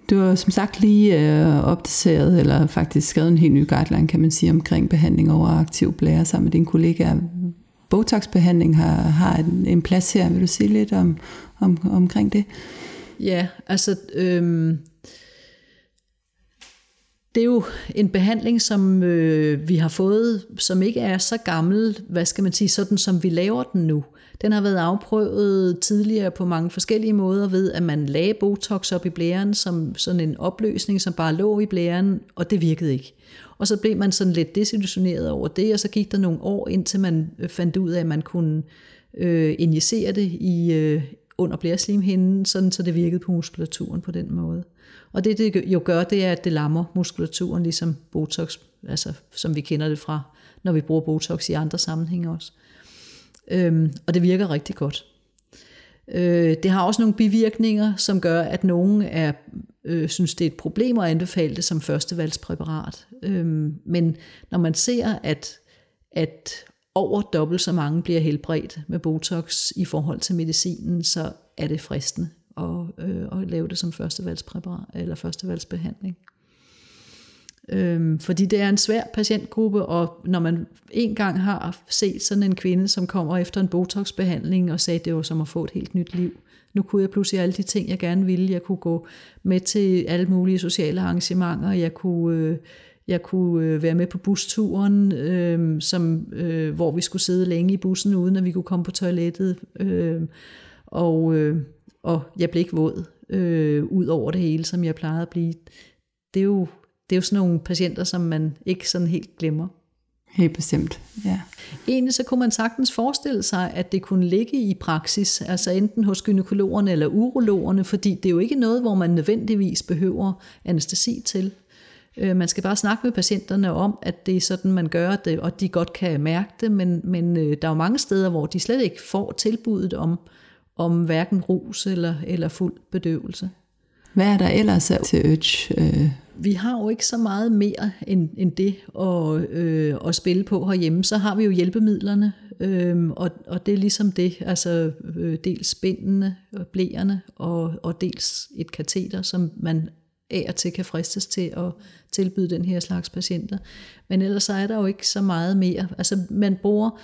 Du har som sagt lige øh, opdateret, eller faktisk skrevet en helt ny guideline, kan man sige, omkring behandling over aktiv blære sammen med dine kollegaer. Botox-behandling har, har en, en plads her. Vil du sige lidt om, om, omkring det? Ja, altså... Øhm det er jo en behandling, som øh, vi har fået, som ikke er så gammel, hvad skal man sige, sådan som vi laver den nu. Den har været afprøvet tidligere på mange forskellige måder ved, at man lagde Botox op i blæren som sådan en opløsning, som bare lå i blæren, og det virkede ikke. Og så blev man sådan lidt desillusioneret over det, og så gik der nogle år, indtil man øh, fandt ud af, at man kunne øh, injicere det i, øh, under blæreslimhinden, sådan så det virkede på muskulaturen på den måde. Og det det jo gør, det er, at det lammer muskulaturen, ligesom Botox, altså som vi kender det fra, når vi bruger Botox i andre sammenhænge også. Øhm, og det virker rigtig godt. Øh, det har også nogle bivirkninger, som gør, at nogen er, øh, synes, det er et problem at anbefale det som førstevalgspræparat. Øhm, men når man ser, at, at over dobbelt så mange bliver helbredt med Botox i forhold til medicinen, så er det fristende at, øh, at lave det som førstevalgspræparat eller førstevalgsbehandling. Øhm, fordi det er en svær patientgruppe, og når man en gang har set sådan en kvinde, som kommer efter en botoxbehandling og sagde, at det var som at få et helt nyt liv. Nu kunne jeg pludselig alle de ting, jeg gerne ville. Jeg kunne gå med til alle mulige sociale arrangementer. Jeg kunne, øh, jeg kunne øh, være med på busturen, øh, som, øh, hvor vi skulle sidde længe i bussen, uden at vi kunne komme på toilettet. Øh, og, øh, og jeg blev ikke våd øh, ud over det hele, som jeg plejede at blive. Det er jo det er jo sådan nogle patienter, som man ikke sådan helt glemmer. Helt bestemt, ja. Egentlig så kunne man sagtens forestille sig, at det kunne ligge i praksis, altså enten hos gynekologerne eller urologerne, fordi det er jo ikke noget, hvor man nødvendigvis behøver anestesi til. Øh, man skal bare snakke med patienterne om, at det er sådan, man gør det, og de godt kan mærke det, men, men øh, der er jo mange steder, hvor de slet ikke får tilbuddet om, om hverken rus eller, eller fuld bedøvelse. Hvad er der ellers til Urge? Øh? Vi har jo ikke så meget mere end, end det at, øh, at spille på herhjemme. Så har vi jo hjælpemidlerne, øh, og, og det er ligesom det. Altså øh, dels spændende og øh, blæerne, og, og dels et kateter, som man af og til kan fristes til at tilbyde den her slags patienter. Men ellers så er der jo ikke så meget mere. Altså man bruger...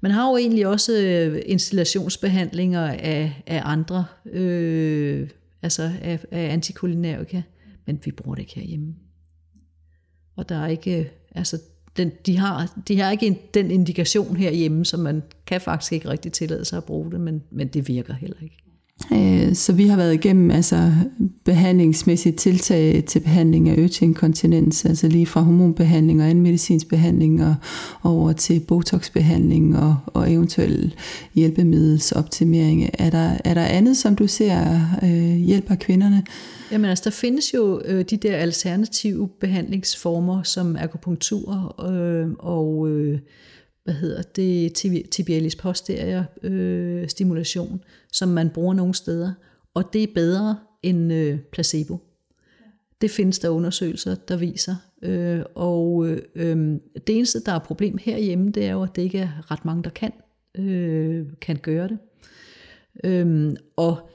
Man har jo egentlig også øh, installationsbehandlinger af, af andre øh, altså af, af antikulinærika, men vi bruger det ikke herhjemme. Og der er ikke, altså den, de, har, de har ikke en, den indikation herhjemme, så man kan faktisk ikke rigtig tillade sig at bruge det, men, men det virker heller ikke. Øh, så vi har været igennem altså, behandlingsmæssige tiltag til behandling af øtinkontinens, altså lige fra hormonbehandling og anden medicinsk behandling og over til botoxbehandling og, og eventuel hjælpemiddelsoptimering. Er der, er der andet, som du ser øh, hjælper kvinderne? Jamen altså, der findes jo øh, de der alternative behandlingsformer som akupunktur øh, og øh, hvad hedder det, tibialis posterior øh, stimulation, som man bruger nogle steder, og det er bedre end øh, placebo. Det findes der undersøgelser, der viser. Øh, og øh, øhm, det eneste, der er problem herhjemme, det er jo, at det ikke er ret mange, der kan, øh, kan gøre det. Øh, og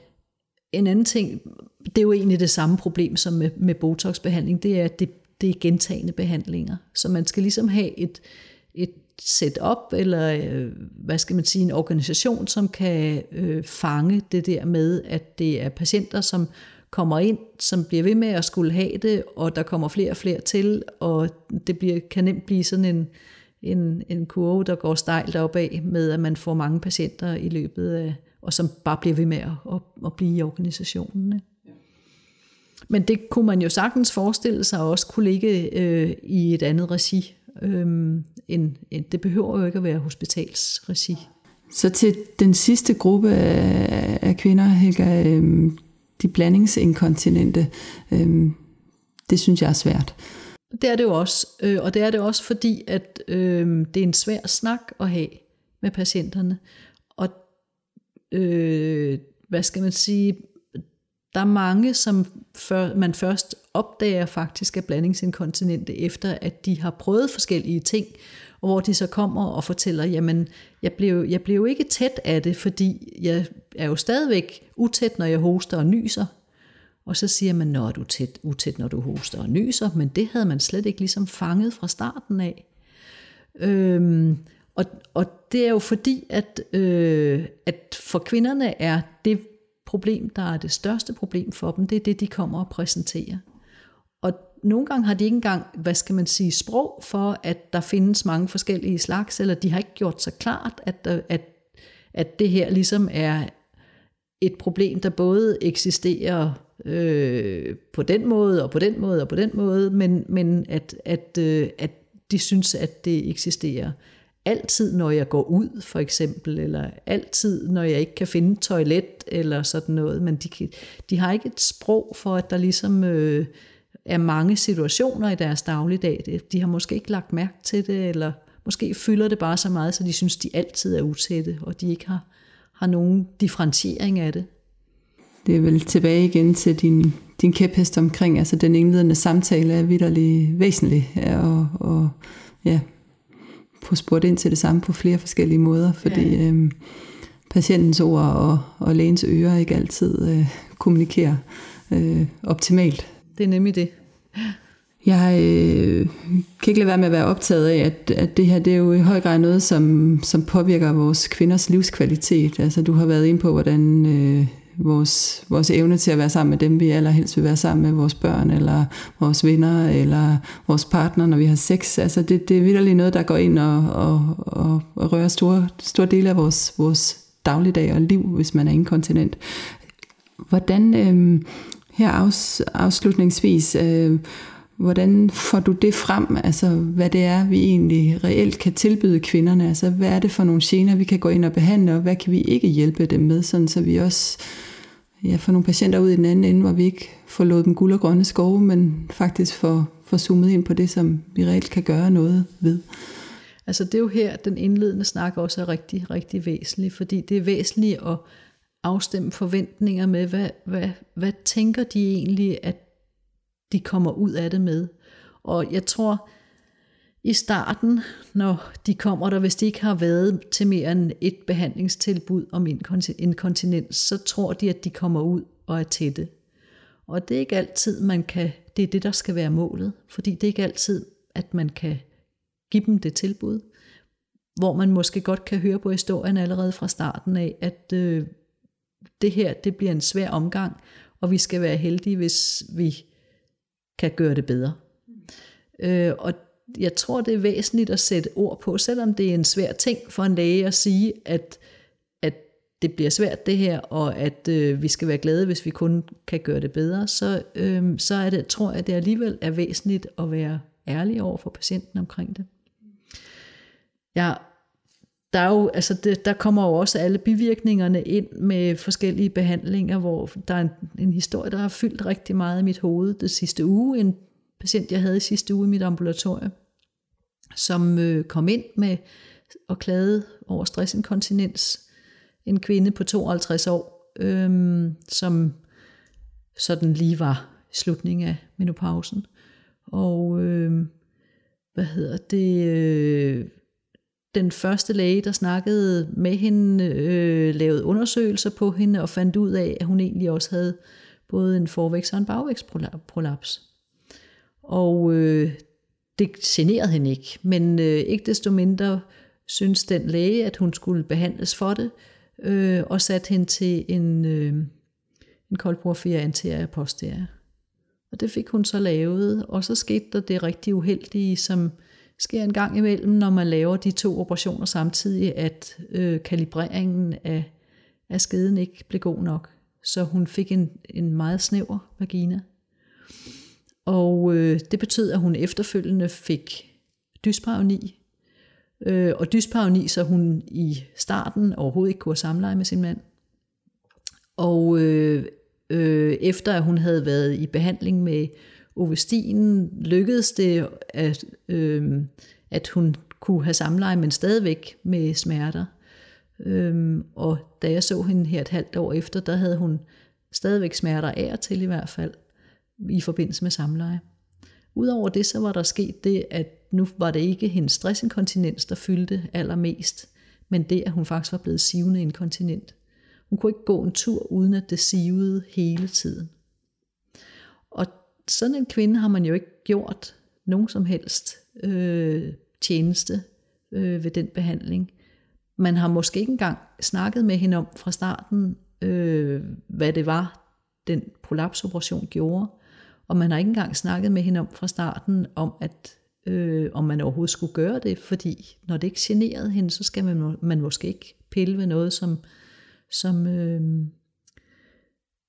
en anden ting, det er jo egentlig det samme problem som med, med Botox-behandling, det er, at det, det er gentagende behandlinger. Så man skal ligesom have et, et setup, eller øh, hvad skal man sige, en organisation, som kan øh, fange det der med, at det er patienter, som kommer ind, som bliver ved med at skulle have det, og der kommer flere og flere til, og det bliver, kan nemt blive sådan en, en, en kurve, der går stejlt opad med, at man får mange patienter i løbet af, og som bare bliver ved med at, at, at blive i organisationen. Men det kunne man jo sagtens forestille sig også kunne ligge øh, i et andet regi. Øhm, en, en, det behøver jo ikke at være hospitalsregi. Så til den sidste gruppe af, af kvinder, Helga, øhm, de blandingsinkontinente, øhm, det synes jeg er svært. Det er det jo også, øh, og det er det også fordi, at øh, det er en svær snak at have med patienterne. Og øh, hvad skal man sige, der er mange, som før, man først opdager faktisk af blandingsinkontinente, efter at de har prøvet forskellige ting, og hvor de så kommer og fortæller, jamen, jeg blev, jeg blev ikke tæt af det, fordi jeg er jo stadigvæk utæt, når jeg hoster og nyser. Og så siger man, når du er tæt, utæt, når du hoster og nyser, men det havde man slet ikke ligesom fanget fra starten af. Øhm, og, og det er jo fordi, at, øh, at for kvinderne er det problem, der er det største problem for dem, det er det, de kommer og præsenterer. Og nogle gange har de ikke engang, hvad skal man sige, sprog for, at der findes mange forskellige slags, eller de har ikke gjort sig klart, at, at, at det her ligesom er et problem, der både eksisterer øh, på den måde, og på den måde, og på den måde, men, men at, at, øh, at de synes, at det eksisterer altid, når jeg går ud, for eksempel, eller altid, når jeg ikke kan finde toilet, eller sådan noget, men de, de har ikke et sprog for, at der ligesom øh, er mange situationer i deres dagligdag. De har måske ikke lagt mærke til det, eller måske fylder det bare så meget, så de synes, de altid er utætte, og de ikke har, har nogen differentiering af det. Det er vel tilbage igen til din, din kæphest omkring, altså den indledende samtale er vidderlig væsentlig, og, og ja, få spurgt ind til det samme på flere forskellige måder, fordi ja. øhm, patientens ord og, og lægens ører ikke altid øh, kommunikerer øh, optimalt. Det er nemlig det. Jeg øh, kan ikke lade være med at være optaget af, at, at det her det er jo i høj grad noget, som, som påvirker vores kvinders livskvalitet. Altså du har været ind på, hvordan øh, vores, vores evne til at være sammen med dem, vi allerhelst vil være sammen med, vores børn, eller vores venner, eller vores partner, når vi har sex. Altså det, det er virkelig noget, der går ind og, og, og, og rører store, store dele af vores, vores dagligdag og liv, hvis man er inkontinent. Hvordan, øh, her afs, afslutningsvis, øh, hvordan får du det frem, altså hvad det er, vi egentlig reelt kan tilbyde kvinderne, altså hvad er det for nogle gener, vi kan gå ind og behandle, og hvad kan vi ikke hjælpe dem med, sådan så vi også ja, får nogle patienter ud i den anden ende, hvor vi ikke får lovet dem guld og grønne skove, men faktisk får, får zoomet ind på det, som vi reelt kan gøre noget ved. Altså det er jo her, den indledende snak også er rigtig, rigtig væsentlig, fordi det er væsentligt at afstemme forventninger med, hvad, hvad, hvad tænker de egentlig, at de kommer ud af det med. Og jeg tror, i starten, når de kommer der, hvis de ikke har været til mere end et behandlingstilbud om inkontinens, så tror de, at de kommer ud og er tætte. Og det er ikke altid, man kan, det er det, der skal være målet, fordi det er ikke altid, at man kan give dem det tilbud, hvor man måske godt kan høre på historien allerede fra starten af, at øh, det her, det bliver en svær omgang, og vi skal være heldige, hvis vi kan gøre det bedre. Øh, og jeg tror, det er væsentligt at sætte ord på, selvom det er en svær ting for en læge at sige, at, at det bliver svært det her, og at øh, vi skal være glade, hvis vi kun kan gøre det bedre, så, øh, så er det, tror jeg, at det alligevel er væsentligt at være ærlig over for patienten omkring det. Jeg der, er jo, altså det, der kommer jo også alle bivirkningerne ind med forskellige behandlinger, hvor der er en, en historie, der har fyldt rigtig meget i mit hoved det sidste uge. En patient, jeg havde i sidste uge i mit ambulatorium, som øh, kom ind med og klagede over stressinkontinens. En kvinde på 52 år, øh, som sådan lige var i slutningen af menopausen. Og øh, hvad hedder det... Øh, den første læge, der snakkede med hende, øh, lavede undersøgelser på hende og fandt ud af, at hun egentlig også havde både en forvækst og en bagvækstprolaps. Og øh, det generede hende ikke, men øh, ikke desto mindre synes den læge, at hun skulle behandles for det, øh, og satte hende til en, øh, en koldporfia anterior posterior. Og det fik hun så lavet, og så skete der det rigtig uheldige, som sker en gang imellem, når man laver de to operationer samtidig, at øh, kalibreringen af, af skeden ikke blev god nok. Så hun fik en, en meget snæver vagina. Og øh, det betød, at hun efterfølgende fik dysparoni. Øh, og dysparoni, så hun i starten overhovedet ikke kunne samleje med sin mand. Og øh, øh, efter at hun havde været i behandling med Ovestin lykkedes det, at, øh, at hun kunne have samleje, men stadigvæk med smerter. Øhm, og da jeg så hende her et halvt år efter, der havde hun stadigvæk smerter af og til i hvert fald, i forbindelse med samleje. Udover det, så var der sket det, at nu var det ikke hendes stressinkontinens, der fyldte allermest, men det, at hun faktisk var blevet sivende inkontinent. Hun kunne ikke gå en tur, uden at det sivede hele tiden. Og sådan en kvinde har man jo ikke gjort nogen som helst øh, tjeneste øh, ved den behandling. Man har måske ikke engang snakket med hende om fra starten, øh, hvad det var, den prolapsoperation gjorde. Og man har ikke engang snakket med hende om fra starten, om at øh, om man overhovedet skulle gøre det, fordi når det ikke generede hende, så skal man, man måske ikke pille ved noget, som, som, øh,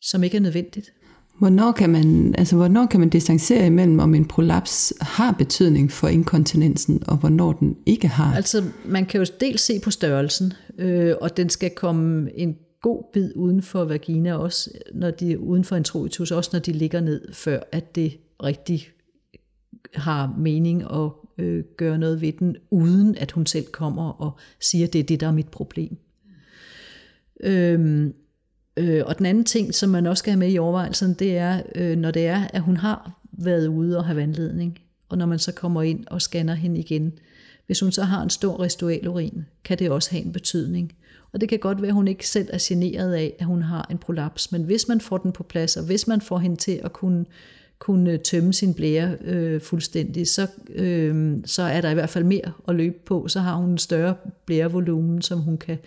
som ikke er nødvendigt. Hvornår kan, man, altså, hvornår kan man distancere imellem, om en prolaps har betydning for inkontinensen, og hvornår den ikke har? Altså, man kan jo dels se på størrelsen, øh, og den skal komme en god bid uden for vagina, også når de, uden for introitus, også når de ligger ned, før at det rigtig har mening at øh, gøre noget ved den, uden at hun selv kommer og siger, at det er det, der er mit problem. Øhm, øh, og den anden ting, som man også skal have med i overvejelsen, det er, øh, når det er, at hun har været ude og have vandledning, og når man så kommer ind og scanner hende igen. Hvis hun så har en stor restualurin, kan det også have en betydning. Og det kan godt være, at hun ikke selv er generet af, at hun har en prolaps, men hvis man får den på plads, og hvis man får hende til at kunne kunne øh, tømme sin blære øh, fuldstændig, så, øh, så er der i hvert fald mere at løbe på. Så har hun en større blærevolumen, som hun kan,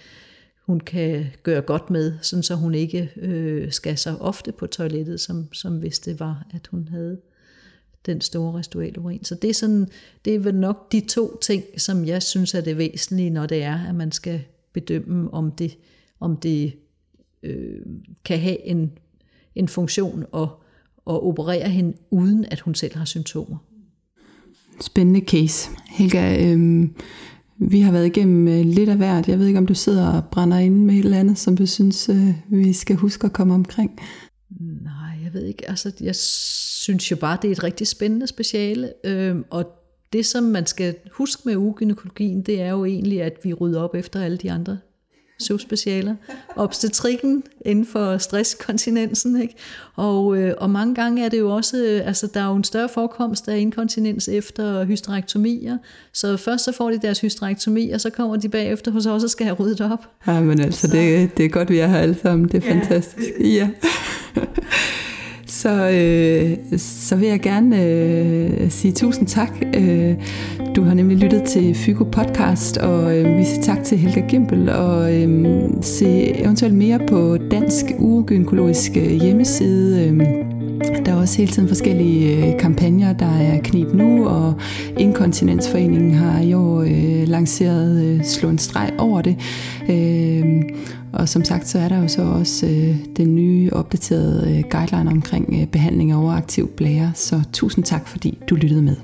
hun kan gøre godt med, sådan så hun ikke øh, skal så ofte på toilettet, som, som hvis det var, at hun havde den store restualurin. Så det er, sådan, det er vel nok de to ting, som jeg synes er det væsentlige, når det er, at man skal bedømme, om det, om det øh, kan have en, en funktion og og operere hende, uden at hun selv har symptomer. Spændende case. Helga, øh, vi har været igennem øh, lidt af hvert. Jeg ved ikke, om du sidder og brænder ind med et eller andet, som du synes, øh, vi skal huske at komme omkring. Nej, jeg ved ikke. Altså, jeg synes jo bare, det er et rigtig spændende speciale. Øh, og det, som man skal huske med ugenykologien, det er jo egentlig, at vi rydder op efter alle de andre subspecialer. Obstetrikken inden for stresskontinensen. Ikke? Og, øh, og mange gange er det jo også, øh, altså der er jo en større forekomst af inkontinens efter hysterektomier. Så først så får de deres hysterektomi, og så kommer de bagefter hos os og skal have ryddet op. Ja, men altså, det, det er godt, vi er her alle sammen. Det er ja. fantastisk. Ja. *laughs* så, øh, så vil jeg gerne øh, sige tusind tak. Øh, du har nemlig lyttet til Fygo Podcast, og øh, vi siger tak til Helga Gimpel, og øh, se eventuelt mere på Dansk Ugynekologisk øh, hjemmeside. Øh, der er også hele tiden forskellige øh, kampagner. Der er Knib Nu, og Inkontinensforeningen har i år øh, lanceret øh, Slå en streg over det. Øh, og som sagt, så er der jo så også øh, den nye opdaterede øh, guideline omkring øh, behandling af overaktiv blære. Så tusind tak, fordi du lyttede med.